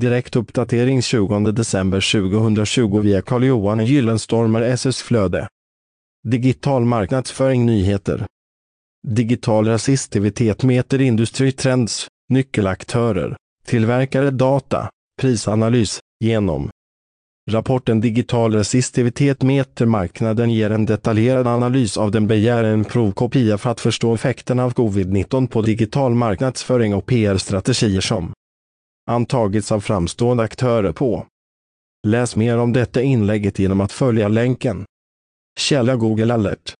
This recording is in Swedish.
Direktuppdatering 20 december 2020 via Carl-Johan Gyllenstormer SS Flöde. Digital marknadsföring nyheter. Digital rasistivitet mäter industritrends, nyckelaktörer, tillverkare data, prisanalys, genom. Rapporten Digital resistivitet mäter marknaden ger en detaljerad analys av den begär en provkopia för att förstå effekterna av covid-19 på digital marknadsföring och PR-strategier som antagits av framstående aktörer på. Läs mer om detta inlägget genom att följa länken. Källa Google alert.